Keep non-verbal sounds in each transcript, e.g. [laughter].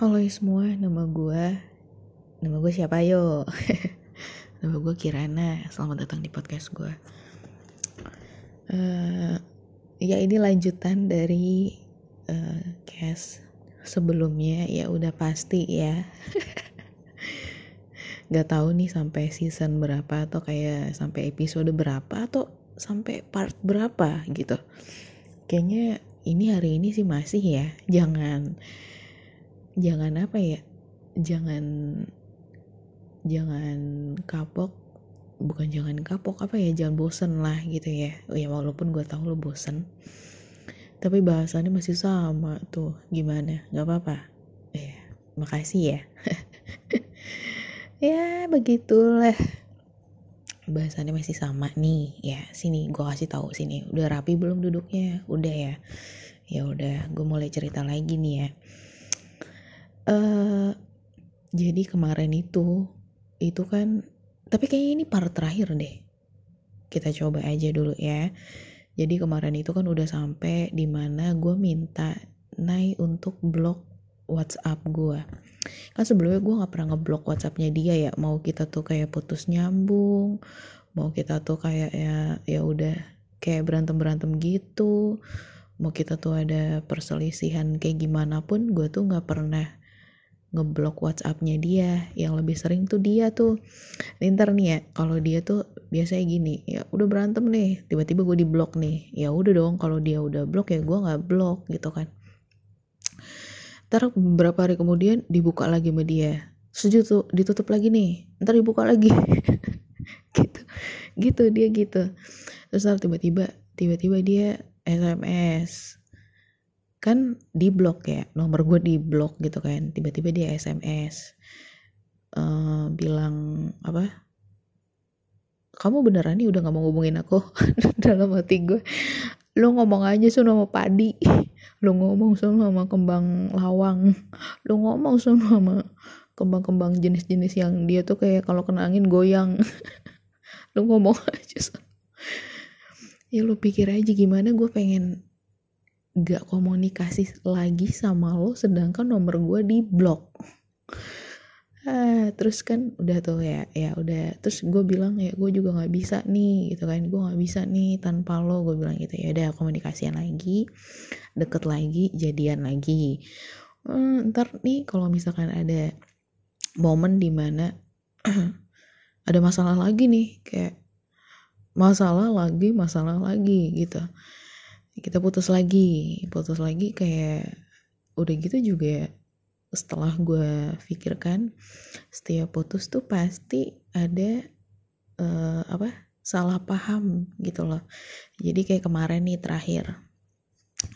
Halo semua, nama gue Nama gue siapa? Yo? [laughs] nama gue Kirana. Selamat datang di podcast gue uh, Ya ini lanjutan dari uh, sebelumnya. Ya udah pasti ya. [laughs] Gak tahu nih sampai season berapa Atau kayak sampai episode berapa Atau sampai part berapa gitu. Kayaknya ini hari ini sih masih ya. Jangan jangan apa ya jangan jangan kapok bukan jangan kapok apa ya jangan bosen lah gitu ya. Ya walaupun gue tahu lo bosen tapi bahasannya masih sama tuh gimana? Nggak apa-apa. Ya makasih ya. [laughs] Ya begitulah. Bahasannya masih sama nih ya sini gue kasih tahu sini. Udah rapi belum duduknya? Udah ya. Ya udah gue mulai cerita lagi nih ya uh, jadi kemarin itu itu kan tapi kayaknya ini part terakhir deh. Kita coba aja dulu ya. Jadi kemarin itu kan udah sampai di mana gue minta Nai untuk blok WhatsApp gue kan sebelumnya gue nggak pernah ngeblok WhatsAppnya dia ya. Mau kita tuh kayak putus nyambung mau kita tuh kayak ya ya udah kayak berantem berantem gitu. Mau kita tuh ada perselisihan kayak gimana pun gue tuh nggak pernah ngeblok WhatsAppnya dia. Yang lebih sering tuh dia tuh ntar nih ya kalau dia tuh biasanya gini ya udah berantem nih tiba-tiba gue diblok nih. Ya udah dong kalau dia udah blok ya gue nggak blok gitu kan. Ntar beberapa hari kemudian dibuka lagi sama dia. Tuh ditutup lagi nih ntar dibuka lagi. [laughs] Gitu gitu dia gitu. Terus tiba-tiba tiba-tiba dia SMS kan di blok ya nomor gue di blok gitu kan. Tiba-tiba dia SMS uh, eh, bilang apa? Kamu beneran nih udah gak mau ngubungin aku? [laughs] Dalam hati gue lo ngomong aja sama padi. [laughs] Lo ngomong sama kembang lawang. [laughs] Lo ngomong sama kembang-kembang jenis-jenis yang dia tuh kayak kalau kena angin goyang. Lo ngomong aja sama ya lo pikir aja gimana gue pengen gak komunikasi lagi sama lo sedangkan nomor gue di blok ah, terus kan udah tuh ya ya udah. Terus gue bilang ya gue juga nggak bisa nih gitu kan. Gue nggak bisa nih tanpa lo gue bilang gitu. Ya udah komunikasian lagi deket lagi jadian lagi. Hmm, ntar nih kalau misalkan ada momen di mana [clears throat] ada masalah lagi nih kayak masalah lagi masalah lagi gitu kita putus lagi. Putus lagi kayak udah gitu juga setelah gue pikirkan setiap putus tuh pasti ada uh, apa salah paham gitu loh. Jadi kayak kemarin nih terakhir.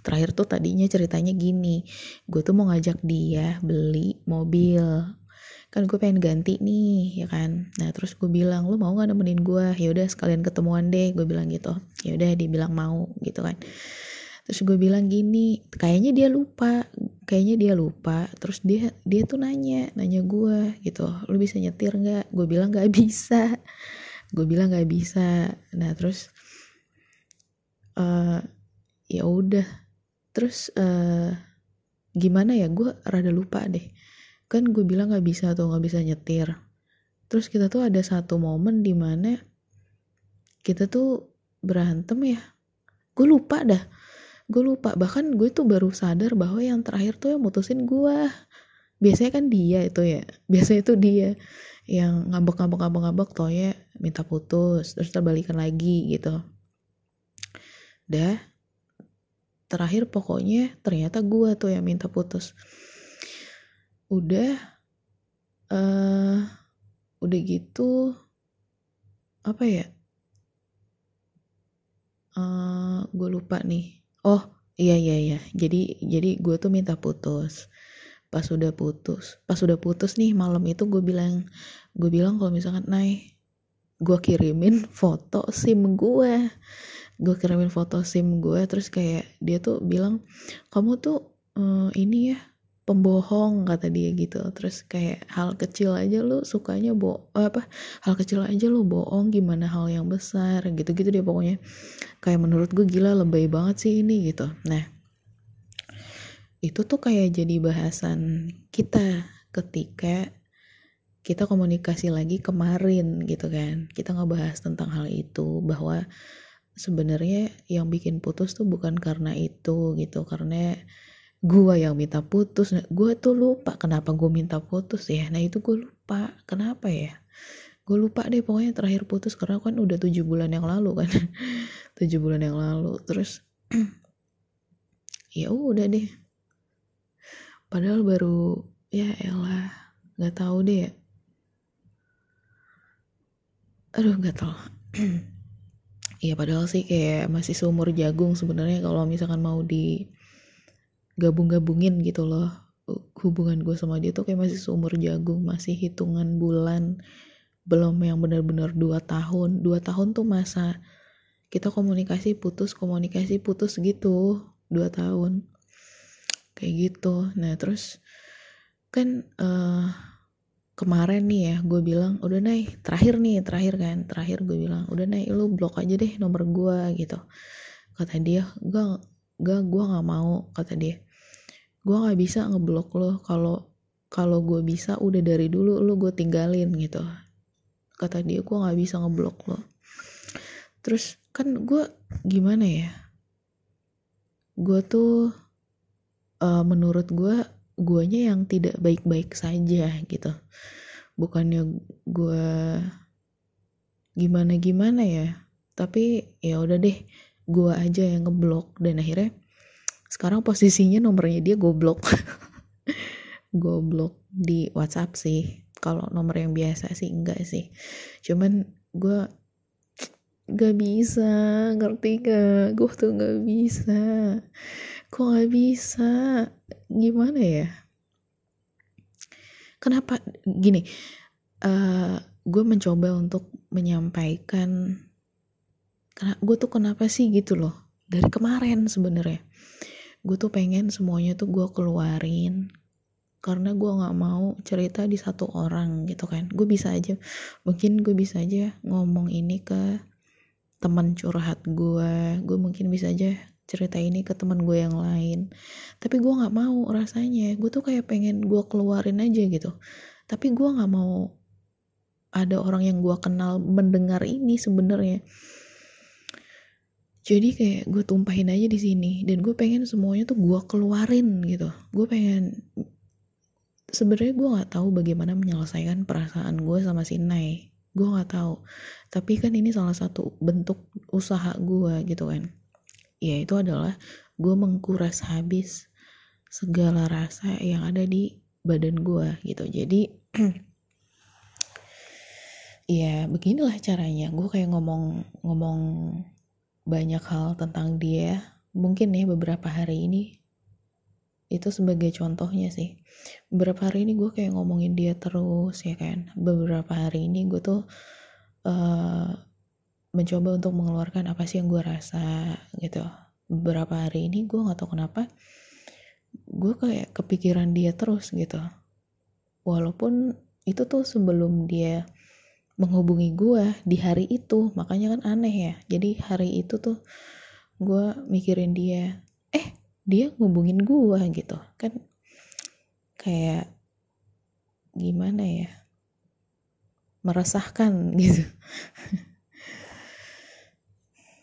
Terakhir tuh tadinya ceritanya gini gue tuh mau ngajak dia beli mobil kan gue pengen ganti nih ya kan? Nah terus gue bilang lu mau gak nemenin gue? Ya udah sekalian ketemuan deh. Gue bilang gitu. Ya udah dibilang mau gitu kan. Terus gue bilang gini kayaknya dia lupa kayaknya dia lupa. Terus dia dia tuh nanya nanya gue gitu lu bisa nyetir nggak? Gue bilang nggak bisa. Gue bilang nggak bisa. Nah terus uh, ya udah. Terus uh, gimana ya? Gue rada lupa deh kan gue bilang nggak bisa tuh nggak bisa nyetir. Terus kita tuh ada satu momen di mana kita tuh berantem ya. Gue lupa dah. Gue lupa. Bahkan gue tuh baru sadar bahwa yang terakhir tuh yang mutusin gue. Biasanya kan dia itu ya. [laughs] Biasanya itu dia yang ngambek ngambek ngambek ngambek toh ya minta putus terus terbalikan lagi gitu. Dah terakhir pokoknya ternyata gue tuh yang minta putus udah uh, udah gitu apa ya? Uh, eh, gue lupa nih. Oh iya iya iya. Jadi jadi gue tuh minta putus. Pas udah putus pas udah putus nih malam itu gue bilang gue bilang kalau misalkan naik gue [laughs] kirimin foto sim gue gue kirimin foto sim gue terus kayak dia tuh bilang kamu tuh uh, ini ya pembohong kata dia gitu. Terus kayak hal kecil aja lu sukanya bo apa hal kecil aja lu bohong gimana hal yang besar gitu-gitu dia pokoknya. Kayak menurut gue gila lebay banget sih ini gitu. Nah itu tuh kayak jadi bahasan kita ketika kita komunikasi lagi kemarin gitu kan. Kita ngebahas tentang hal itu bahwa sebenarnya yang bikin putus tuh bukan karena itu gitu. Karena gua yang minta putus. Nah, gua tuh lupa kenapa gua minta putus ya. Nah itu gua lupa. Kenapa ya? Gue lupa deh pokoknya terakhir putus karena kan udah tujuh bulan yang lalu kan. [laughs] Tujuh bulan yang lalu. Terus [clears throat] ya udah deh. Padahal baru ya elah nggak tahu deh ya. Aduh tahu. Iya [clears throat] padahal sih kayak masih seumur jagung sebenarnya kalau misalkan mau di gabung-gabungin gitu loh. Hubungan gue sama dia tuh kayak masih seumur jagung masih hitungan bulan. Belum yang benar-benar dua tahun. Dua tahun tuh masa kita komunikasi putus komunikasi putus gitu. Dua tahun. Kayak gitu. Nah terus kan uh, kemarin nih ya gue bilang udah naik terakhir nih terakhir kan? Terakhir gue bilang udah naik lu blok aja deh nomor gue gitu. Kata dia gue gak gue nggak mau kata dia. Gue nggak bisa ngeblok lo. Kalau kalau gue bisa udah dari dulu lo gue tinggalin gitu. Kata dia gue nggak bisa ngeblok lo. Terus kan gue gimana ya? Gue tuh uh, menurut gue guanya yang tidak baik-baik saja gitu. Bukannya gue gimana gimana ya tapi ya udah deh gue aja yang ngeblok. Dan akhirnya sekarang posisinya nomornya dia goblok. [laughs] Goblok di WhatsApp sih. Kalau nomor yang biasa sih enggak sih. Cuman gue gak bisa ngerti gak gue tuh gak bisa. Kok gak bisa? Gimana ya? Kenapa? Gini uh, eh, gue mencoba untuk menyampaikan karena gue tuh kenapa sih gitu loh? Dari kemarin sebenarnya. Gue tuh pengen semuanya tuh gue keluarin. Karena gue nggak mau cerita di satu orang gitu kan. Gue bisa aja mungkin gue bisa aja ngomong ini ke teman curhat gue gue mungkin bisa aja cerita ini ke teman gue yang lain. Tapi gue nggak mau rasanya. Gue tuh kayak pengen gue keluarin aja gitu. Tapi gue nggak mau ada orang yang gue kenal mendengar ini sebenarnya jadi kayak gue tumpahin aja di sini dan gue pengen semuanya tuh gue keluarin gitu. Gue pengen sebenarnya gue nggak tahu bagaimana menyelesaikan perasaan gue sama si Nai. Gue nggak tahu. Tapi kan ini salah satu bentuk usaha gue gitu kan. Ya itu adalah gue mengkuras habis segala rasa yang ada di badan gue gitu. Jadi [clears throat] ya beginilah caranya. Gue kayak ngomong ngomong banyak hal tentang dia. Mungkin ya beberapa hari ini itu sebagai contohnya sih. Beberapa hari ini gue kayak ngomongin dia terus ya kan. Beberapa hari ini gue tuh uh, mencoba untuk mengeluarkan apa sih yang gue rasa gitu. Beberapa hari ini gue nggak tahu kenapa gue kayak kepikiran dia terus gitu. Walaupun itu tuh sebelum dia menghubungi gue di hari itu. Makanya kan aneh ya. Jadi hari itu tuh gue mikirin dia eh dia ngubungin gue gitu. Kan kayak gimana ya? Meresahkan [laughs] gitu.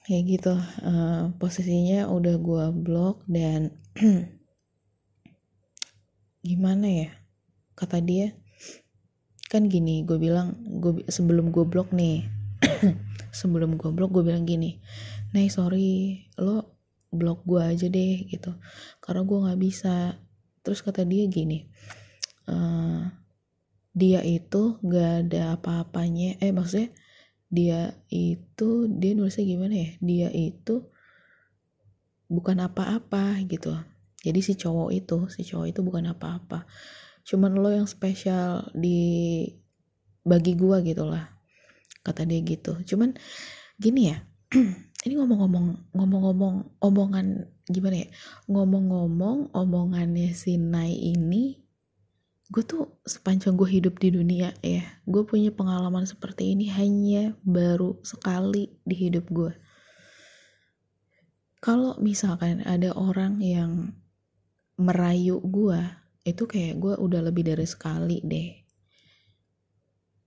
Kayak gitu. Uh, posisinya udah gue blok dan [clears throat] gimana ya? Kata dia kan gini gue bilang gue sebelum gue blok nih [clears throat] sebelum gue blok gue bilang gini Nih sorry lo blok gue aja deh gitu. Karena gue nggak bisa. Terus kata dia gini uh, dia itu gak ada apa-apanya. Eh maksudnya dia itu dia nulisnya gimana ya? Dia itu bukan apa-apa gitu. Jadi si cowok itu si cowok itu bukan apa-apa cuman lo yang spesial di bagi gua gitu lah kata dia gitu. Cuman gini ya [clears throat] ini ngomong-ngomong ngomong-ngomong omongan gimana ya ngomong-ngomong omongannya si Nai ini gue tuh sepanjang gue hidup di dunia ya gue punya pengalaman seperti ini hanya baru sekali di hidup gue kalau misalkan ada orang yang merayu gue itu kayak gue udah lebih dari sekali deh.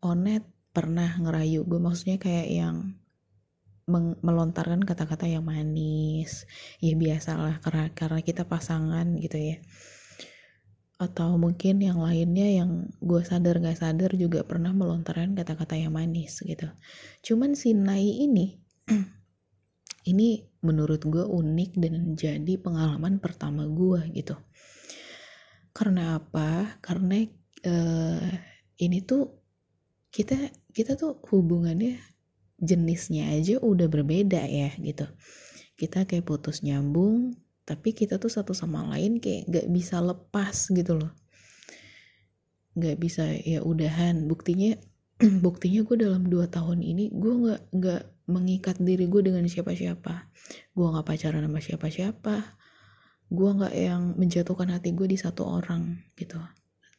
Onet pernah ngerayu. Gue maksudnya kayak yang melontarkan kata-kata yang manis. Ya biasalah karena karena kita pasangan gitu ya. Atau mungkin yang lainnya yang gue sadar gak sadar juga pernah melontarkan kata-kata yang manis gitu. Cuman si Nai ini [clears throat] ini menurut gue unik dan jadi pengalaman pertama gue gitu karena apa? Karena uh, ini tuh kita kita tuh hubungannya jenisnya aja udah berbeda ya gitu. Kita kayak putus nyambung tapi kita tuh satu sama lain kayak gak bisa lepas gitu loh. Gak bisa ya udahan. Buktinya [clears throat] buktinya gue dalam dua tahun ini gue gak nggak mengikat diri gue dengan siapa-siapa. Gue gak pacaran sama siapa-siapa gue gak yang menjatuhkan hati gue di satu orang gitu.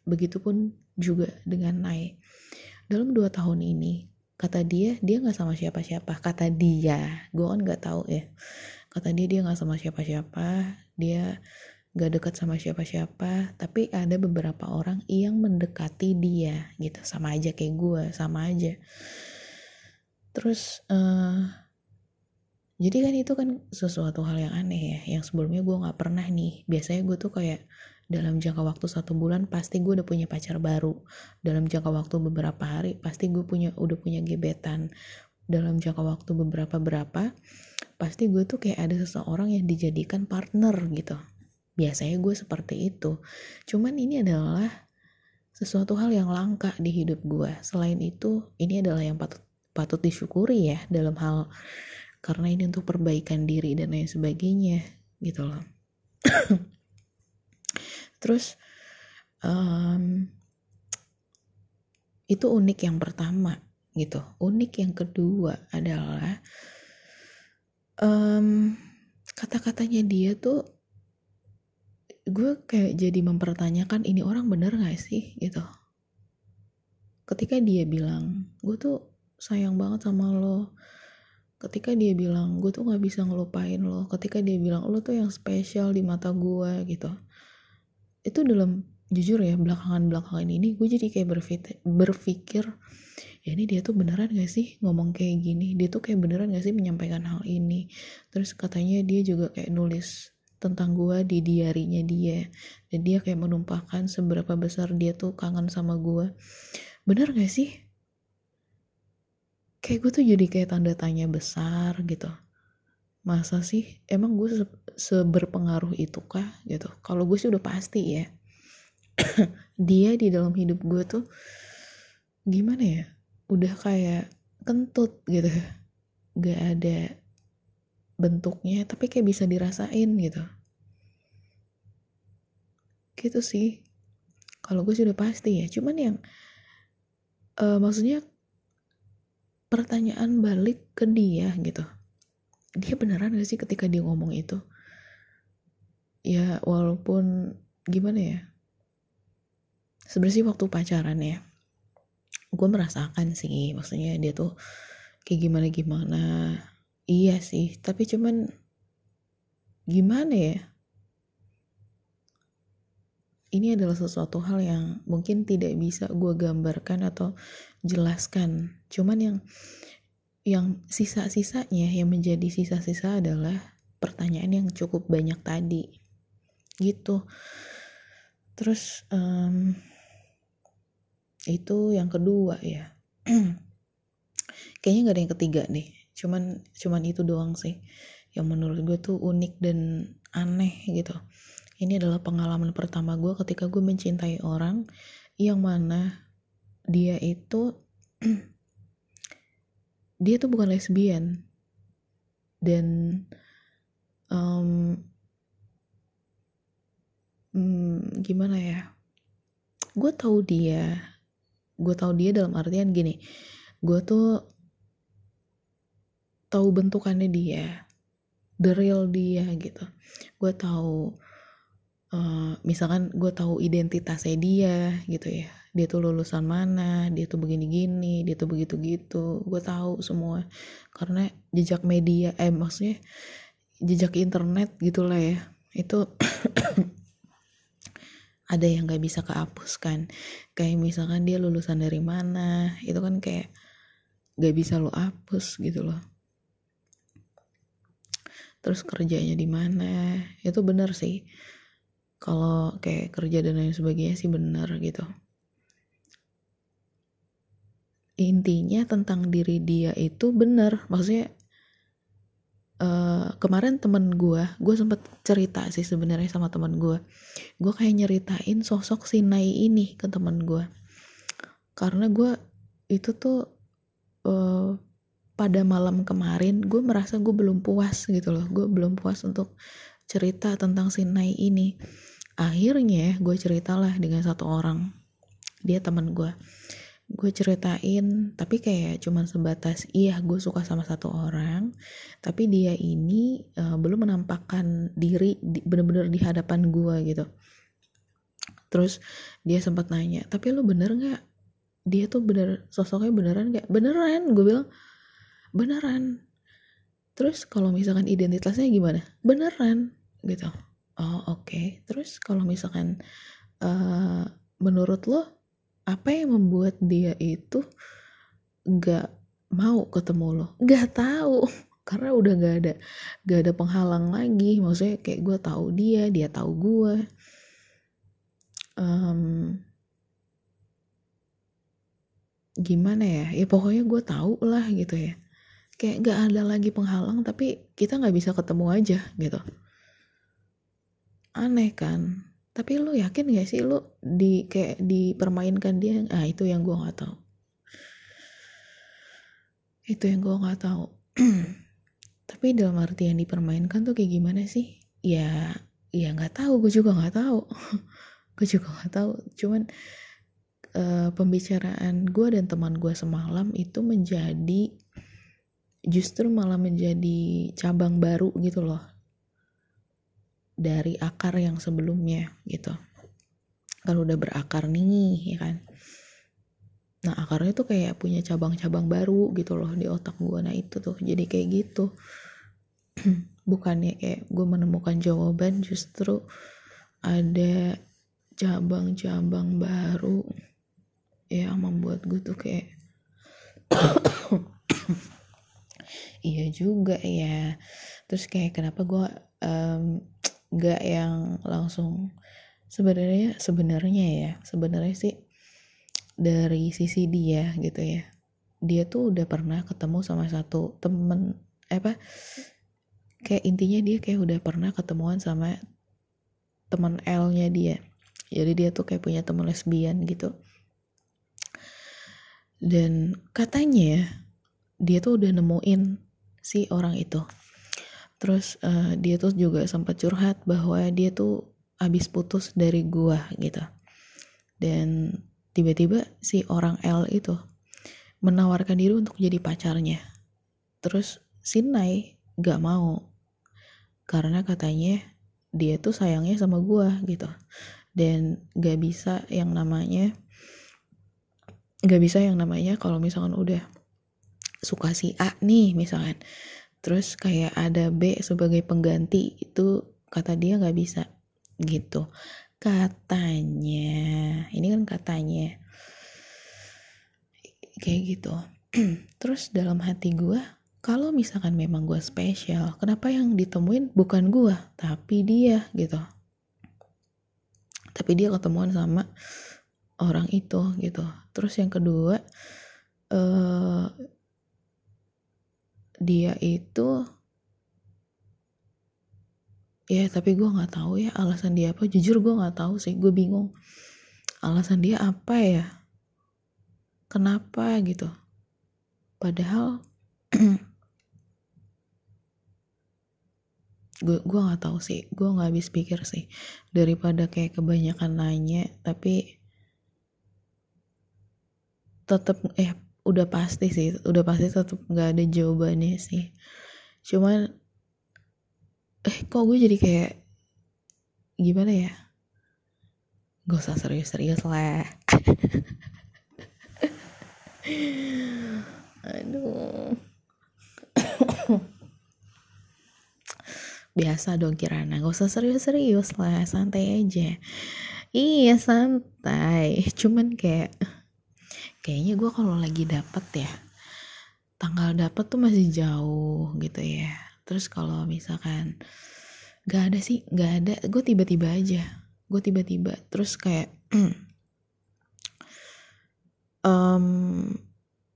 Begitupun juga dengan Nai. Dalam dua tahun ini kata dia dia nggak sama siapa-siapa. Kata dia gue kan nggak tahu ya. Kata dia dia nggak sama siapa-siapa. Dia nggak dekat sama siapa-siapa. Tapi ada beberapa orang yang mendekati dia gitu. Sama aja kayak gue sama aja. Terus uh, jadi kan itu kan sesuatu hal yang aneh ya yang sebelumnya gue nggak pernah nih. Biasanya gue tuh kayak dalam jangka waktu satu bulan pasti gue udah punya pacar baru. Dalam jangka waktu beberapa hari pasti gue punya udah punya gebetan. Dalam jangka waktu beberapa berapa pasti gue tuh kayak ada seseorang yang dijadikan partner gitu. Biasanya gue seperti itu. Cuman ini adalah sesuatu hal yang langka di hidup gue selain itu ini adalah yang patut patut disyukuri ya dalam hal karena ini untuk perbaikan diri dan lain sebagainya gitu loh. [coughs] Terus um, itu unik yang pertama gitu. Unik yang kedua adalah um, kata-katanya dia tuh gue kayak jadi mempertanyakan ini orang bener gak sih? Gitu. Ketika dia bilang gue tuh sayang banget sama lo ketika dia bilang gue tuh gak bisa ngelupain lo ketika dia bilang lo tuh yang spesial di mata gue gitu. Itu dalam jujur ya belakangan belakangan ini gue jadi kayak berpikir, berpikir ya ini dia tuh beneran gak sih ngomong kayak gini? Dia tuh kayak beneran gak sih menyampaikan hal ini? Terus katanya dia juga kayak nulis tentang gue di diarinya dia dan dia kayak menumpahkan seberapa besar dia tuh kangen sama gue bener gak sih kayak gue tuh jadi kayak tanda tanya besar gitu. Masa sih? Emang gue se seberpengaruh itu kah? Gitu. Kalau gue sih udah pasti ya. [clears throat] Dia di dalam hidup gue tuh gimana ya? Udah kayak kentut gitu. Gak ada bentuknya tapi kayak bisa dirasain gitu. Gitu sih. Kalau gue sih udah pasti ya. Cuman yang uh, maksudnya pertanyaan balik ke dia gitu. Dia beneran gak sih ketika dia ngomong itu? Ya walaupun gimana ya? Sebenarnya waktu pacaran ya gue merasakan sih. Maksudnya dia tuh kayak gimana gimana iya sih tapi cuman gimana ya ini adalah sesuatu hal yang mungkin tidak bisa gue gambarkan atau jelaskan. Cuman yang yang sisa-sisanya yang menjadi sisa-sisa adalah pertanyaan yang cukup banyak tadi. Gitu. Terus um, itu yang kedua ya. [clears throat] Kayaknya nggak ada yang ketiga nih cuman cuman itu doang sih yang menurut gue tuh unik dan aneh gitu ini adalah pengalaman pertama gue ketika gue mencintai orang yang mana dia itu [clears throat] dia tuh bukan lesbian. Dan um, hmm, gimana ya gue tahu dia gue tahu dia dalam artian gini gue tuh tahu bentukannya dia the real dia gitu. Gue tahu uh, misalkan gue tahu identitasnya dia gitu ya. Dia tuh lulusan mana dia tuh begini gini dia tuh begitu gitu gue tahu semua. Karena jejak media eh maksudnya jejak internet gitulah ya. Itu [coughs] ada yang gak bisa kehapus kan. Kayak misalkan dia lulusan dari mana itu kan kayak gak bisa lo hapus gitu loh. Terus kerjanya di mana itu bener sih kalau kayak kerja dan lain sebagainya sih bener gitu. Intinya tentang diri dia itu bener maksudnya uh, kemarin temen gue gue sempet cerita sih sebenarnya sama temen gue gue kayak nyeritain sosok si Nai ini ke temen gue karena gue itu tuh uh, pada malam kemarin gue merasa gue belum puas gitu loh. Gue belum puas untuk cerita tentang si Nai ini. Akhirnya gue ceritalah dengan satu orang. Dia temen gue gue ceritain tapi kayak cuman sebatas iya gue suka sama satu orang. Tapi dia ini uh, belum menampakkan diri di, bener-bener di hadapan gue gitu. Terus dia sempat nanya tapi lu bener nggak? Dia tuh bener sosoknya beneran nggak? Beneran gue bilang. Beneran terus kalau misalkan identitasnya gimana? Beneran gitu. Oh oke. Okay. terus kalau misalkan uh, menurut lo apa yang membuat dia itu nggak mau ketemu lo? Nggak tahu [laughs] karena udah nggak ada nggak ada penghalang lagi. Maksudnya kayak gue tahu dia dia tahu gue um, gimana ya? Ya pokoknya gue tahu lah gitu ya kayak gak ada lagi penghalang tapi kita nggak bisa ketemu aja gitu. Aneh kan? Tapi lu yakin gak sih lu di kayak dipermainkan dia? Ah itu yang gue nggak tahu. Itu yang gue nggak tahu. [clears throat] Tapi dalam arti yang dipermainkan tuh kayak gimana sih? Ya ya nggak tahu gue juga nggak tahu. [laughs] Gue juga nggak tahu. Cuman uh, pembicaraan gue dan teman gue semalam itu menjadi justru malah menjadi cabang baru gitu loh. Dari akar yang sebelumnya gitu. Kalau udah berakar nih ya kan. Nah akarnya tuh kayak punya cabang-cabang baru gitu loh di otak gue nah itu tuh jadi kayak gitu. [clears throat] Bukannya kayak gue menemukan jawaban justru ada cabang-cabang baru yang membuat gue tuh kayak [clears throat] [coughs] iya juga ya. Terus kayak kenapa gue um, gak yang langsung sebenarnya sebenarnya ya sebenarnya sih dari sisi dia gitu ya. Dia tuh udah pernah ketemu sama satu temen apa kayak intinya dia kayak udah pernah ketemuan sama teman L-nya dia. Jadi dia tuh kayak punya teman lesbian gitu. Dan katanya dia tuh udah nemuin si orang itu. Terus uh, dia tuh juga sempat curhat bahwa dia tuh habis putus dari gua gitu. Dan tiba-tiba si orang L itu menawarkan diri untuk jadi pacarnya. Terus si Nai gak mau karena katanya dia tuh sayangnya sama gua gitu. Dan gak bisa yang namanya gak bisa yang namanya kalau misalkan udah suka si A nih misalkan. Terus kayak ada B sebagai pengganti itu kata dia nggak bisa. Gitu. Katanya ini kan katanya kayak gitu. [clears throat] Terus dalam hati gue kalau misalkan memang gue spesial kenapa yang ditemuin bukan gue tapi dia gitu. Tapi dia ketemuan sama orang itu gitu. Terus yang kedua uh, dia itu ya tapi gue nggak tahu ya alasan dia apa. Jujur gue nggak tahu sih gue bingung. Alasan dia apa ya? Kenapa gitu? Padahal [clears throat] gue gue nggak tahu sih. Gue nggak habis pikir sih. Daripada kayak kebanyakan nanya tapi tetap eh udah pasti sih udah pasti tetap nggak ada jawabannya sih. Cuman eh kok gue jadi kayak gimana ya? Gak usah serius-serius lah. [laughs] Aduh. [coughs] Biasa dong Kirana. Gak usah serius-serius lah santai aja. Iya santai. Cuman kayak kayaknya gue kalau lagi dapet ya tanggal dapet tuh masih jauh gitu ya. Terus kalau misalkan gak ada sih gak ada gue tiba-tiba aja gue tiba-tiba. Terus kayak [clears throat] um,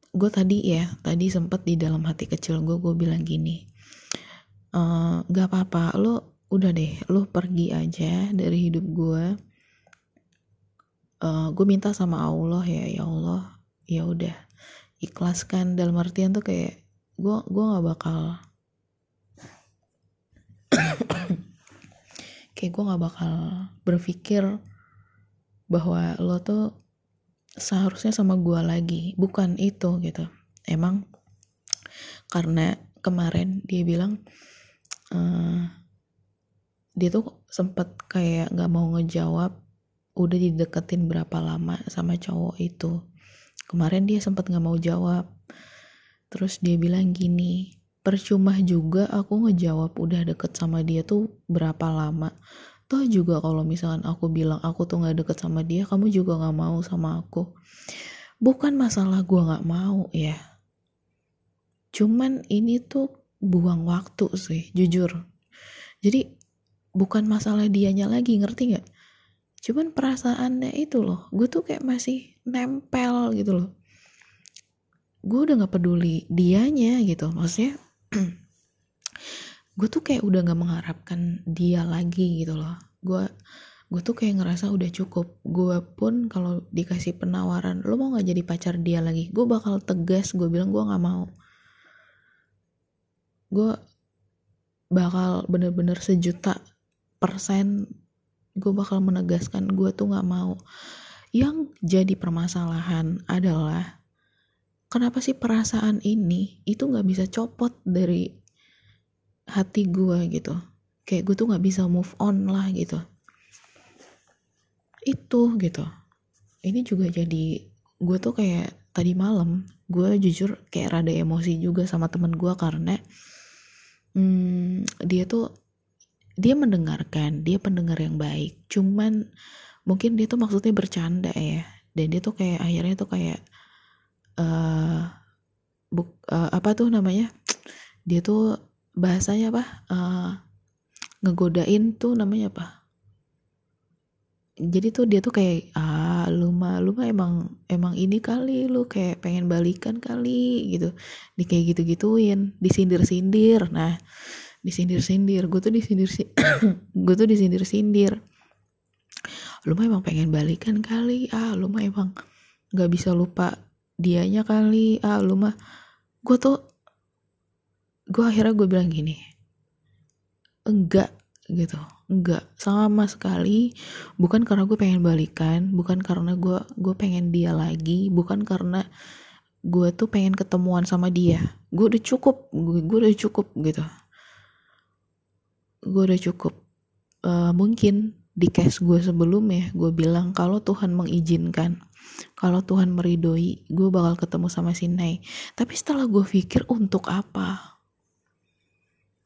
gue tadi ya tadi sempet di dalam hati kecil gue gue bilang gini uh, gak apa-apa lo udah deh lo pergi aja dari hidup gue uh, gue minta sama Allah ya ya Allah ya udah ikhlaskan. Dalam artian tuh kayak gue gue nggak bakal [coughs] kayak gue nggak bakal berpikir bahwa lo tuh seharusnya sama gue lagi. Bukan itu gitu. Emang karena kemarin dia bilang uh, dia tuh sempet kayak nggak mau ngejawab udah dideketin berapa lama sama cowok itu kemarin dia sempet nggak mau jawab. Terus dia bilang gini percuma juga aku ngejawab udah deket sama dia tuh berapa lama. Toh juga kalau misalkan aku bilang aku tuh nggak deket sama dia kamu juga nggak mau sama aku. Bukan masalah gue nggak mau ya. Cuman ini tuh buang waktu sih jujur. Jadi bukan masalah dianya lagi ngerti nggak cuman perasaannya itu loh gue tuh kayak masih nempel gitu loh. Gue udah nggak peduli dianya gitu maksudnya [clears throat] gue tuh kayak udah nggak mengharapkan dia lagi gitu loh. Gue gue tuh kayak ngerasa udah cukup. Gue pun kalau dikasih penawaran lo mau nggak jadi pacar dia lagi? Gue bakal tegas gue bilang gue nggak mau. Gue bakal bener-bener sejuta persen gue bakal menegaskan gue tuh nggak mau. Yang jadi permasalahan adalah kenapa sih perasaan ini itu nggak bisa copot dari hati gue gitu? Kayak gue tuh nggak bisa move on lah gitu. Itu gitu. Ini juga jadi gue tuh kayak tadi malam gue jujur kayak rada emosi juga sama temen gue karena hmm, dia tuh dia mendengarkan dia pendengar yang baik. Cuman mungkin dia tuh maksudnya bercanda ya. Dan dia tuh kayak akhirnya tuh kayak uh, uh, apa tuh namanya? Dia tuh bahasanya apa? Uh, ngegodain tuh namanya apa? Jadi tuh dia tuh kayak ah lu mah lu mah emang emang ini kali lu kayak pengen balikan kali gitu. Di kayak gitu gituin disindir sindir nah disindir-sindir. Gue tuh disindir [coughs] gue tuh disindir-sindir. Lu mah emang pengen balikan kali ah. Lu mah emang nggak bisa lupa dianya kali ah. Lu mah gue tuh gue akhirnya gue bilang gini enggak gitu. Enggak sama sekali. Bukan karena gue pengen balikan bukan karena gue gue pengen dia lagi bukan karena gue tuh pengen ketemuan sama dia. Gue udah cukup gue, gue udah cukup gitu gue udah cukup uh, mungkin di case gue sebelumnya gue bilang kalau Tuhan mengizinkan kalau Tuhan meridoi gue bakal ketemu sama si Nay tapi setelah gue pikir untuk apa?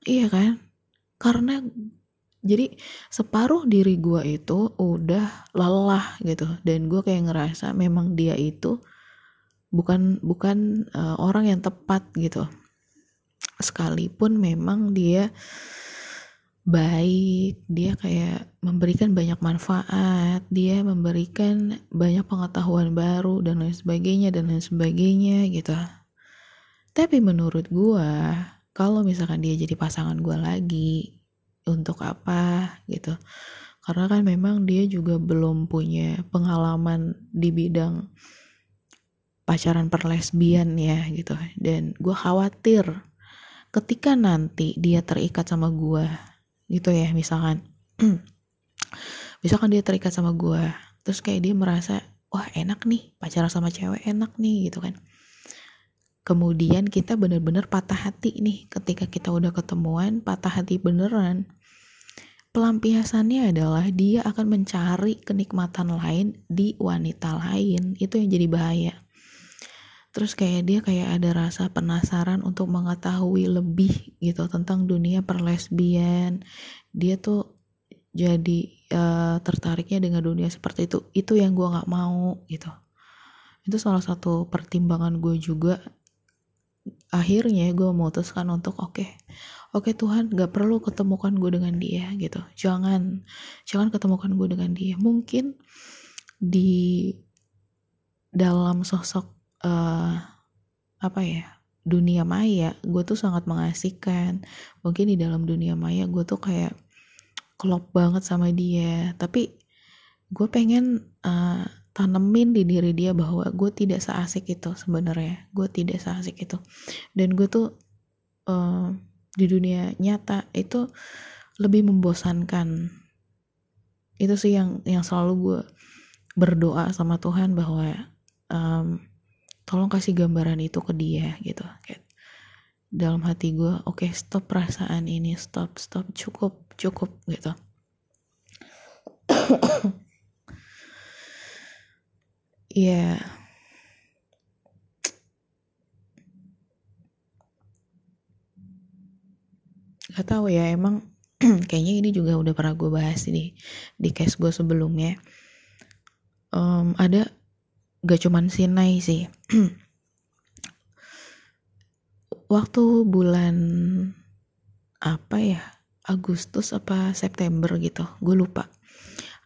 Iya kan? Karena jadi separuh diri gue itu udah lelah gitu dan gue kayak ngerasa memang dia itu bukan bukan uh, orang yang tepat gitu. Sekalipun memang dia baik, dia kayak memberikan banyak manfaat, dia memberikan banyak pengetahuan baru dan lain sebagainya dan lain sebagainya gitu. Tapi menurut gua, kalau misalkan dia jadi pasangan gua lagi, untuk apa gitu. Karena kan memang dia juga belum punya pengalaman di bidang pacaran perlesbian ya gitu. Dan gua khawatir ketika nanti dia terikat sama gua gitu ya misalkan. [clears throat] Misalkan dia terikat sama gue terus kayak dia merasa wah enak nih pacaran sama cewek enak nih gitu kan. Kemudian kita bener-bener patah hati nih ketika kita udah ketemuan patah hati beneran. Pelampiasannya adalah dia akan mencari kenikmatan lain di wanita lain. Itu yang jadi bahaya terus kayak dia kayak ada rasa penasaran untuk mengetahui lebih gitu tentang dunia perlesbian. Dia tuh jadi uh, tertariknya dengan dunia seperti itu. Itu yang gue nggak mau gitu. Itu salah satu pertimbangan gue juga. Akhirnya gue memutuskan untuk oke okay, oke okay, Tuhan gak perlu ketemukan gue dengan dia gitu. Jangan jangan ketemukan gue dengan dia. Mungkin di dalam sosok uh, apa ya dunia maya gue tuh sangat mengasihkan. Mungkin di dalam dunia maya gue tuh kayak klop banget sama dia. Tapi gue pengen uh, tanemin di diri dia bahwa gue tidak seasik itu sebenarnya. Gue tidak seasik itu. Dan gue tuh uh, di dunia nyata itu lebih membosankan. Itu sih yang yang selalu gue berdoa sama Tuhan bahwa um, tolong kasih gambaran itu ke dia gitu. Kayak dalam hati gue oke okay, stop perasaan ini stop stop cukup cukup gitu. [clears throat] Ya. Gak tahu ya emang [clears throat] kayaknya ini juga udah pernah gue bahas di di case gue sebelumnya. Um, ada gak cuman Sinai sih. [clears throat] Waktu bulan apa ya? Agustus apa September gitu gue lupa.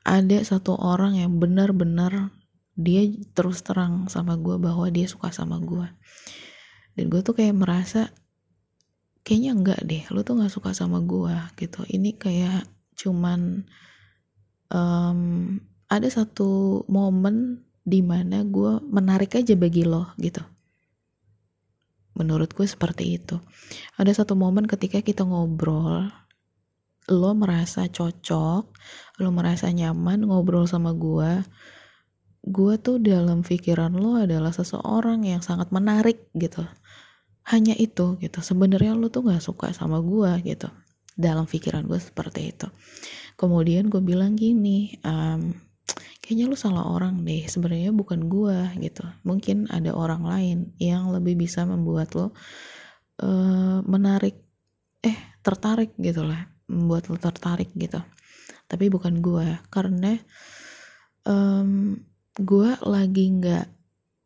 Ada satu orang yang benar-benar dia terus terang sama gue bahwa dia suka sama gue. Dan gue tuh kayak merasa kayaknya enggak deh lo tuh nggak suka sama gue gitu. Ini kayak cuman um, ada satu momen di mana gue menarik aja bagi lo gitu. Menurut gue seperti itu. Ada satu momen ketika kita ngobrol lo merasa cocok lo merasa nyaman ngobrol sama gue gue tuh dalam pikiran lo adalah seseorang yang sangat menarik gitu. Hanya itu gitu. Sebenarnya lo tuh gak suka sama gue gitu. Dalam pikiran gue seperti itu. Kemudian gue bilang gini um, kayaknya lo salah orang deh sebenarnya bukan gue gitu. Mungkin ada orang lain yang lebih bisa membuat lo uh, menarik eh tertarik gitu lah membuat lo tertarik gitu. Tapi bukan gue karena um, gue lagi nggak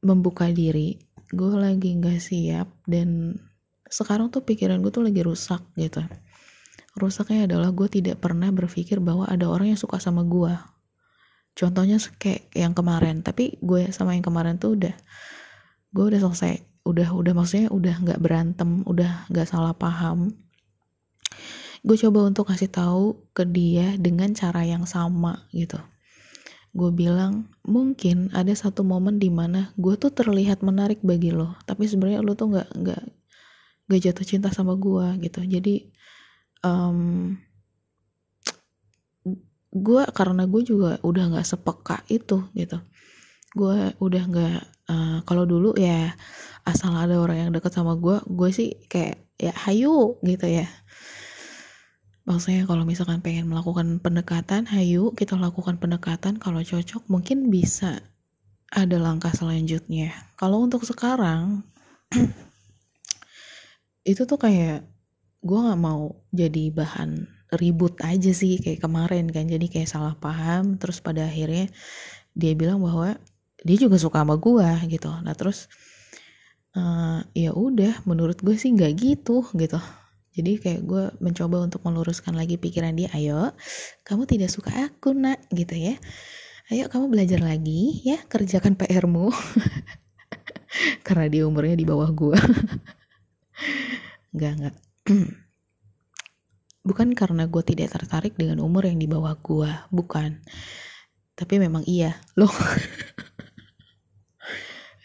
membuka diri gue lagi nggak siap dan sekarang tuh pikiran gue tuh lagi rusak gitu. Rusaknya adalah gue tidak pernah berpikir bahwa ada orang yang suka sama gue contohnya kayak yang kemarin tapi gue sama yang kemarin tuh udah gue udah selesai. Udah udah maksudnya udah nggak berantem udah nggak salah paham. Gue coba untuk kasih tahu ke dia dengan cara yang sama gitu. Gue bilang mungkin ada satu momen di mana gue tuh terlihat menarik bagi lo tapi sebenarnya lo tuh nggak nggak nggak jatuh cinta sama gue gitu. Jadi um, gue karena gue juga udah nggak sepeka itu gitu. Gue udah nggak uh, kalau dulu ya asal ada orang yang deket sama gue gue sih kayak ya hayu gitu ya. Maksudnya kalau misalkan pengen melakukan pendekatan hayu kita lakukan pendekatan kalau cocok mungkin bisa ada langkah selanjutnya. Kalau untuk sekarang [clears throat] itu tuh kayak gue nggak mau jadi bahan ribut aja sih kayak kemarin kan. Jadi kayak salah paham. Terus pada akhirnya dia bilang bahwa dia juga suka sama gue gitu. Nah terus uh, ya udah menurut gue sih nggak gitu gitu. Jadi kayak gue mencoba untuk meluruskan lagi pikiran dia ayo kamu tidak suka aku nak gitu ya. Ayo kamu belajar lagi ya kerjakan PR-mu [laughs] karena dia umurnya di bawah gue [laughs] nggak nggak [clears throat] bukan karena gue tidak tertarik dengan umur yang di bawah gue bukan. Tapi memang iya loh [laughs]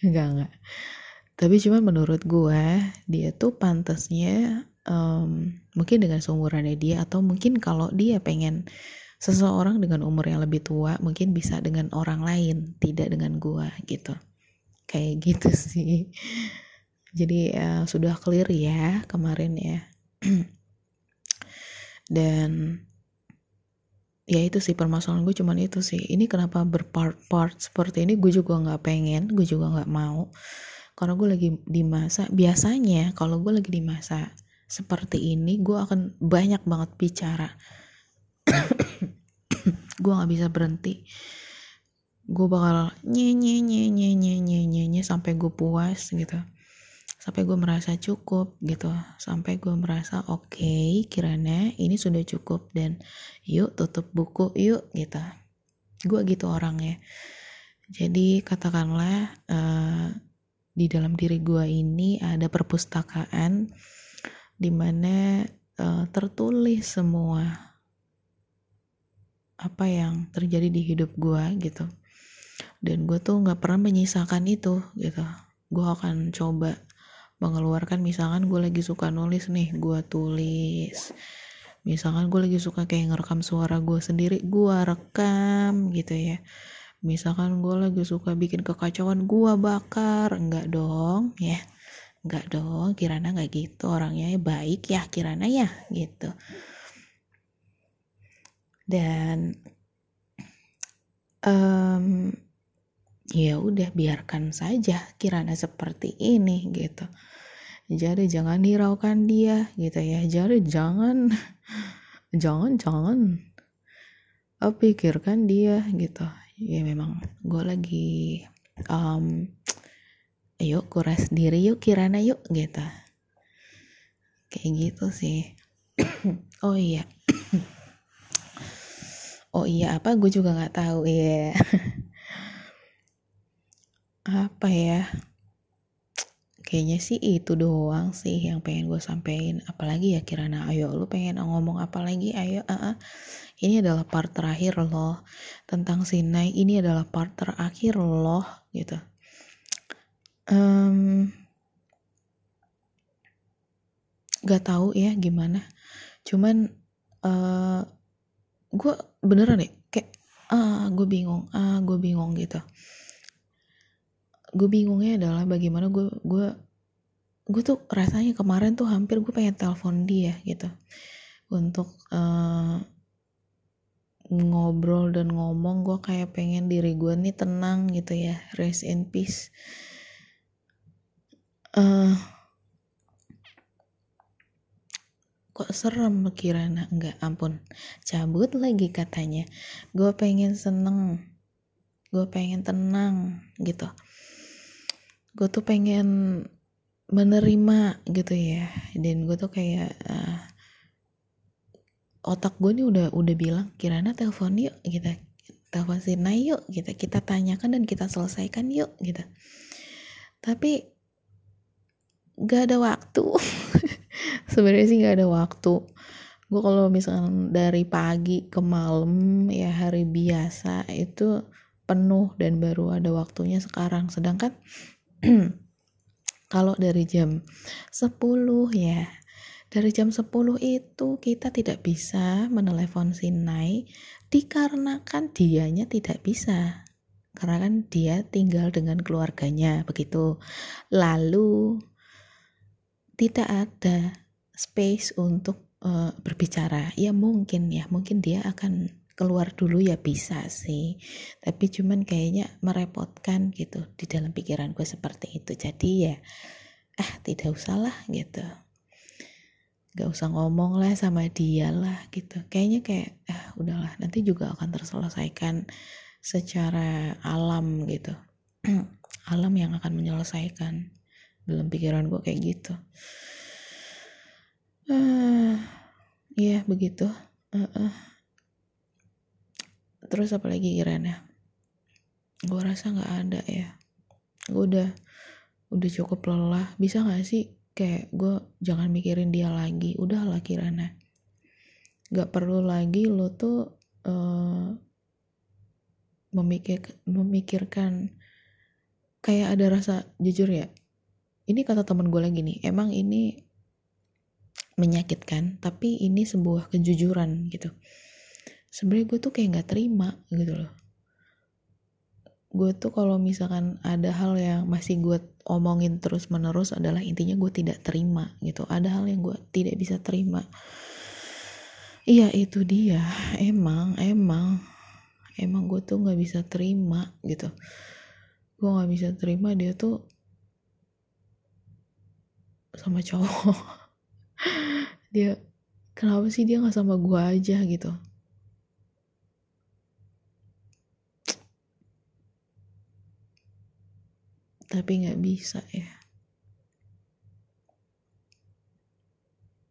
nggak nggak tapi cuma menurut gue dia tuh pantasnya um, mungkin dengan seumurannya dia atau mungkin kalau dia pengen seseorang dengan umur yang lebih tua mungkin bisa dengan orang lain tidak dengan gua gitu. Kayak gitu [laughs] sih. Jadi uh, sudah clear ya kemarin ya [clears throat] dan ya itu sih permasalahan gue cuman itu sih. Ini kenapa berpart-part seperti ini gue juga nggak pengen gue juga nggak mau. Karena gue lagi di masa biasanya kalau gue lagi di masa seperti ini gue akan banyak banget bicara. [coughs] Gue nggak bisa berhenti. Gue bakal nye nye nye nye nye nye nye, sampai gue puas gitu sampai gue merasa cukup gitu. Sampai gue merasa oke okay, kiranya ini sudah cukup dan yuk tutup buku yuk gitu. Gue gitu orangnya. Jadi katakanlah uh, di dalam diri gue ini ada perpustakaan di mana uh, tertulis semua apa yang terjadi di hidup gue gitu. Dan gue tuh nggak pernah menyisakan itu gitu. Gue akan coba mengeluarkan misalkan gue lagi suka nulis nih gue tulis. Misalkan gue lagi suka kayak ngerekam suara gue sendiri gue rekam gitu ya. Misalkan gue lagi suka bikin kekacauan gue bakar. Enggak dong ya. Enggak dong kirana nggak gitu. Orangnya baik ya kirana ya gitu. Dan um, ya udah biarkan saja kirana seperti ini gitu. Jadi jangan hiraukan dia gitu ya. Jadi jangan [laughs] jangan jangan oh, pikirkan dia gitu. Ya memang gue lagi um, yuk kuras diri yuk kirana yuk gitu. Kayak gitu sih. [clears throat] Oh iya. [clears throat] Oh iya apa? Gue juga nggak tahu ya yeah. [laughs] apa ya? Kayaknya sih itu doang sih yang pengen gue sampein. Apalagi ya Kirana ayo lu pengen ngomong apa lagi? Ayo uh -uh. ini adalah part terakhir loh tentang Sinai ini adalah part terakhir loh gitu. Um, gak tahu ya gimana. Cuman uh, eh, gue beneran deh kayak ah gue bingung ah gue bingung gitu gue bingungnya adalah bagaimana gue gue gue tuh rasanya kemarin tuh hampir gue pengen telepon dia gitu. Untuk uh, ngobrol dan ngomong gue kayak pengen diri gue nih tenang gitu ya rest in peace. Uh, kok serem kirana enggak ampun. Cabut lagi katanya. Gue pengen seneng. Gue pengen tenang gitu gue tuh pengen menerima gitu ya. Dan gue tuh kayak uh, otak gue nih udah udah bilang kirana telepon yuk gitu. Telepon Sina yuk gitu. Kita tanyakan dan kita selesaikan yuk gitu. Tapi gak ada waktu. [laughs] Sebenarnya sih gak ada waktu. Gue kalau misalnya dari pagi ke malam ya hari biasa itu penuh dan baru ada waktunya sekarang. Sedangkan [clears throat] kalau dari jam 10 ya dari jam 10 itu kita tidak bisa menelepon Sinai dikarenakan dianya tidak bisa. Karena kan dia tinggal dengan keluarganya begitu. Lalu tidak ada space untuk uh, berbicara. Ya mungkin ya mungkin dia akan keluar dulu ya bisa sih. Tapi cuman kayaknya merepotkan gitu di dalam pikiran gue seperti itu. Jadi ya ah tidak usah lah gitu. Gak usah ngomong lah sama dia lah gitu. Kayaknya kayak ah udahlah nanti juga akan terselesaikan secara alam gitu. [clears throat] Alam yang akan menyelesaikan dalam pikiran gue kayak gitu. Ah ya begitu. Uh -uh terus apa lagi kiranya gue rasa nggak ada ya. Gue udah udah cukup lelah. Bisa nggak sih kayak gue jangan mikirin dia lagi? Udah lah kirana. Nggak perlu lagi lo tuh uh, memikir memikirkan kayak ada rasa jujur ya ini kata teman gue lagi nih emang ini menyakitkan tapi ini sebuah kejujuran gitu sebenarnya gue tuh kayak nggak terima gitu loh. Gue tuh kalau misalkan ada hal yang masih gue omongin terus menerus adalah intinya gue tidak terima gitu. Ada hal yang gue tidak bisa terima. Iya itu dia. Emang emang emang gue tuh nggak bisa terima gitu. Gue nggak bisa terima dia tuh sama cowok. [laughs] Dia kenapa sih dia nggak sama gue aja gitu tapi nggak bisa ya.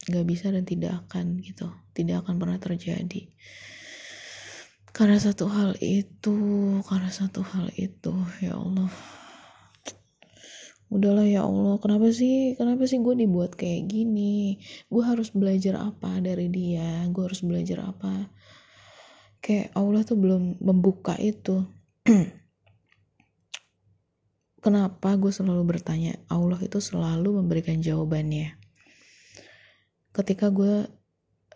Nggak bisa dan tidak akan gitu. Tidak akan pernah terjadi. Karena satu hal itu karena satu hal itu ya Allah. Udahlah ya Allah. Kenapa sih kenapa sih gue dibuat kayak gini? Gue harus belajar apa dari dia? Gue harus belajar apa? Kayak Allah tuh belum membuka itu [clears throat] kenapa gue selalu bertanya Allah itu selalu memberikan jawabannya? Ketika gue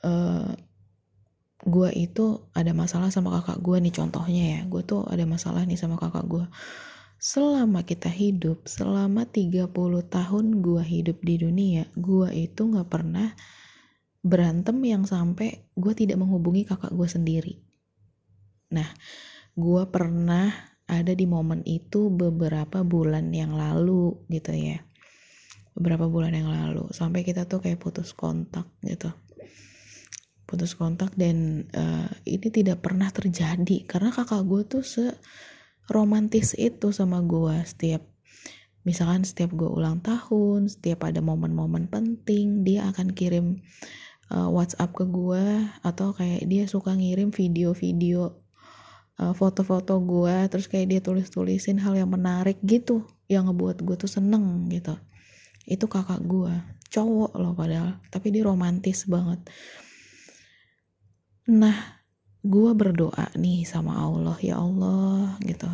uh, gue itu ada masalah sama kakak gue nih contohnya ya. Gue tuh ada masalah nih sama kakak gue. Selama kita hidup selama 30 tahun gue hidup di dunia gue itu gak pernah berantem yang sampai gue tidak menghubungi kakak gue sendiri. Nah gue pernah ada di momen itu beberapa bulan yang lalu gitu ya. Beberapa bulan yang lalu. Sampai kita tuh kayak putus kontak gitu. Putus kontak dan uh, ini tidak pernah terjadi. Karena kakak gue tuh se romantis itu sama gue setiap misalkan setiap gue ulang tahun setiap ada momen-momen penting dia akan kirim uh, WhatsApp ke gue atau kayak dia suka ngirim video-video foto-foto gue terus kayak dia tulis-tulisin hal yang menarik gitu yang ngebuat gue tuh seneng gitu. Itu kakak gue cowok loh padahal tapi dia romantis banget. Nah gue berdoa nih sama Allah ya Allah gitu.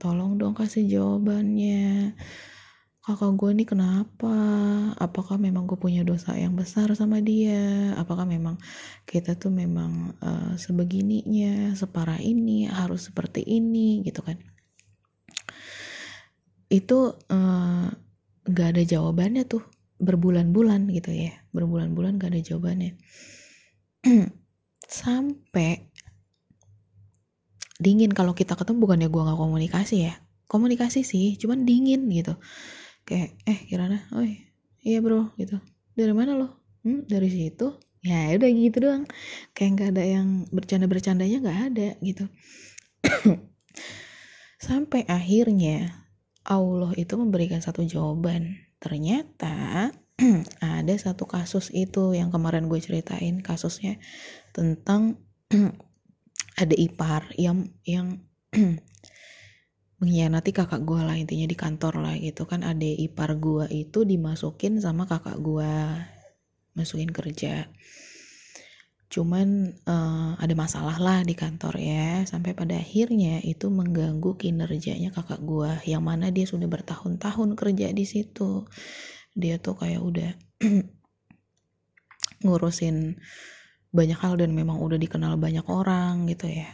Tolong dong kasih jawabannya kakak gue nih kenapa? Apakah memang gue punya dosa yang besar sama dia? Apakah memang kita tuh memang uh, sebegininya separah ini harus seperti ini gitu kan? Itu uh, gak ada jawabannya tuh. Berbulan-bulan gitu ya. Berbulan-bulan gak ada jawabannya. [clears throat] Sampai dingin kalau kita ketemu bukannya gue nggak komunikasi ya? Komunikasi sih cuman dingin gitu kayak eh Kirana oh iya bro gitu. Dari mana lo? Hmm, dari situ. Ya udah gitu doang. Kayak nggak ada yang bercanda bercandanya nggak ada gitu. [clears throat] Sampai akhirnya Allah itu memberikan satu jawaban. Ternyata [clears throat] ada satu kasus itu yang kemarin gue ceritain kasusnya tentang [clears throat] ada ipar yang yang mengkhianati kakak gue lah intinya di kantor lah gitu kan. Ada ipar gue itu dimasukin sama kakak gue masukin kerja. Cuman uh, ada masalah lah di kantor ya sampai pada akhirnya itu mengganggu kinerjanya kakak gua yang mana dia sudah bertahun-tahun kerja di situ. Dia tuh kayak udah [clears throat] ngurusin banyak hal dan memang udah dikenal banyak orang gitu ya.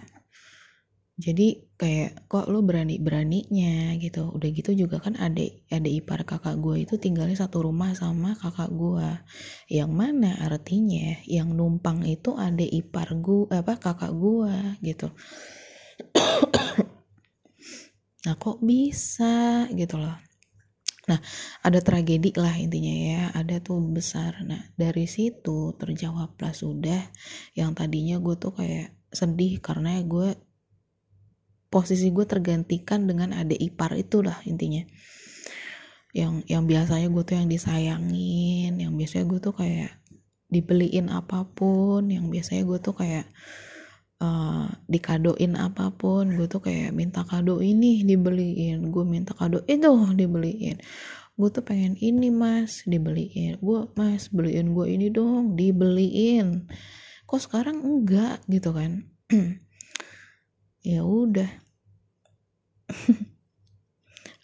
Jadi kayak kok lo berani beraninya gitu. Udah gitu juga kan adik adik ipar kakak gue itu tinggalnya satu rumah sama kakak gue yang mana artinya? Yang numpang itu adik ipar gue apa kakak gue gitu. Nah kok bisa gitu loh. Nah, ada tragedi lah intinya ya, ada tuh besar. Nah, dari situ terjawablah sudah. Yang tadinya gue tuh kayak sedih karena gue posisi gue tergantikan dengan adik ipar itulah intinya. Yang yang biasanya gue tuh yang disayangin yang biasanya gue tuh kayak dibeliin apa pun yang biasanya gue tuh kayak uh, dikadoin apa pun gue tuh kayak minta kado ini dibeliin gue minta kado itu dibeliin. Gue tuh pengen ini mas dibeliin. Gue mas beliin gue ini dong dibeliin. Kok sekarang enggak gitu kan? [clears throat] Ya udah [laughs]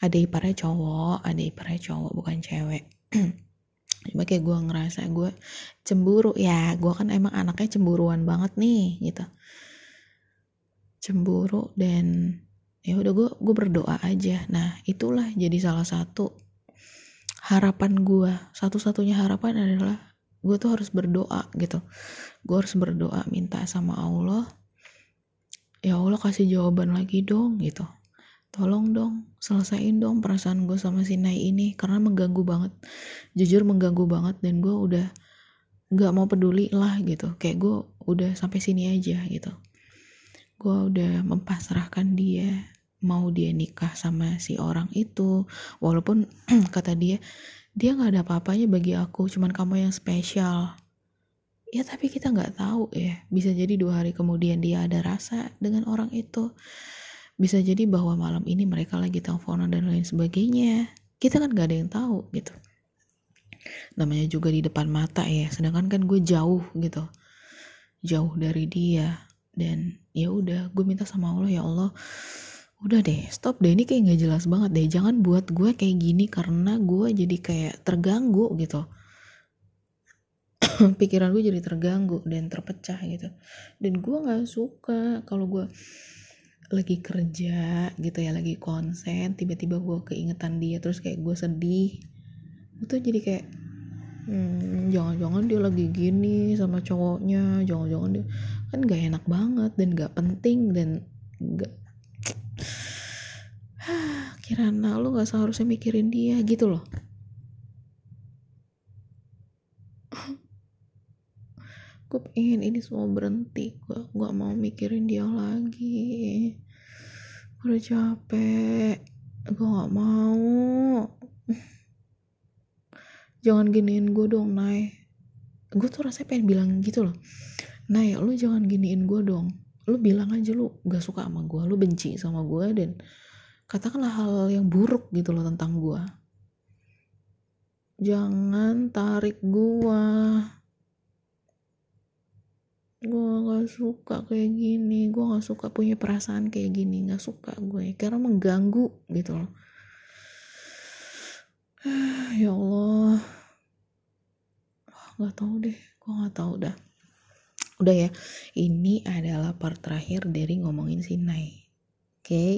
ada iparnya cowok ada iparnya cowok bukan cewek. [clears throat] Cuma kayak gue ngerasa gue cemburu. Ya gue kan emang anaknya cemburuan banget nih gitu. Cemburu dan ya udah gue gue berdoa aja. Nah itulah jadi salah satu harapan gue satu-satunya harapan adalah gue tuh harus berdoa gitu. Gue harus berdoa minta sama Allah. Ya Allah kasih jawaban lagi dong gitu tolong dong selesaiin dong perasaan gue sama si Nai ini karena mengganggu banget. Jujur mengganggu banget dan gue udah nggak mau peduli lah gitu. Kayak gue udah sampai sini aja gitu. Gue udah mempasrahkan dia mau dia nikah sama si orang itu. Walaupun [clears throat] kata dia dia nggak ada apa-apanya bagi aku cuman kamu yang spesial. Ya tapi kita nggak tahu ya. Bisa jadi dua hari kemudian dia ada rasa dengan orang itu bisa jadi bahwa malam ini mereka lagi teleponan dan lain sebagainya. Kita kan nggak ada yang tahu gitu. Namanya juga di depan mata ya sedangkan kan gue jauh gitu. Jauh dari dia. Dan ya udah gue minta sama Allah ya Allah udah deh stop deh. Ini kayak nggak jelas banget deh. Jangan buat gue kayak gini karena gue jadi kayak terganggu gitu. [clears throat] Pikiran gue jadi terganggu dan terpecah gitu. Dan gue nggak suka kalau gue lagi kerja gitu ya lagi konsen tiba-tiba gue keingetan dia terus kayak gue sedih. Itu jadi kayak hmm, jangan-jangan dia lagi gini sama cowoknya jangan-jangan dia kan gak enak banget dan gak penting dan gak [sighs] kirana lu gak seharusnya mikirin dia gitu loh gue pengen ini semua berhenti. Gue gak mau mikirin dia lagi. Udah capek. Gue gak mau. Jangan giniin gue dong Nay. Gue tuh rasanya pengen bilang gitu loh. Nay lu jangan giniin gue dong. Lu bilang aja lu gak suka sama gue lu benci sama gue dan katakanlah hal yang buruk gitu loh tentang gue jangan tarik gue gue gak suka kayak gini. Gue gak suka punya perasaan kayak gini. Gak suka gue. Karena mengganggu gitu loh. [sighs] Ya Allah. Nggak tahu deh. Gue nggak tahu dah. Udah ya. Ini adalah part terakhir dari ngomongin si Nai oke? Okay.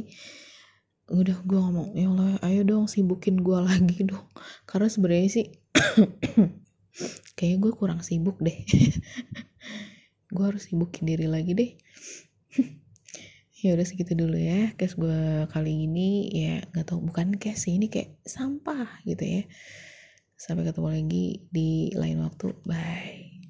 udah gue ngomong. Ya Allah ayo dong sibukin gue [laughs] lagi dong. Karena sebenarnya sih [coughs] kayak gue kurang sibuk deh [laughs] gue harus sibukin diri lagi deh. [laughs] Ya udah segitu dulu ya case gue kali ini ya nggak tahu bukan case sih ini kayak sampah gitu ya. Sampai ketemu lagi di lain waktu. Bye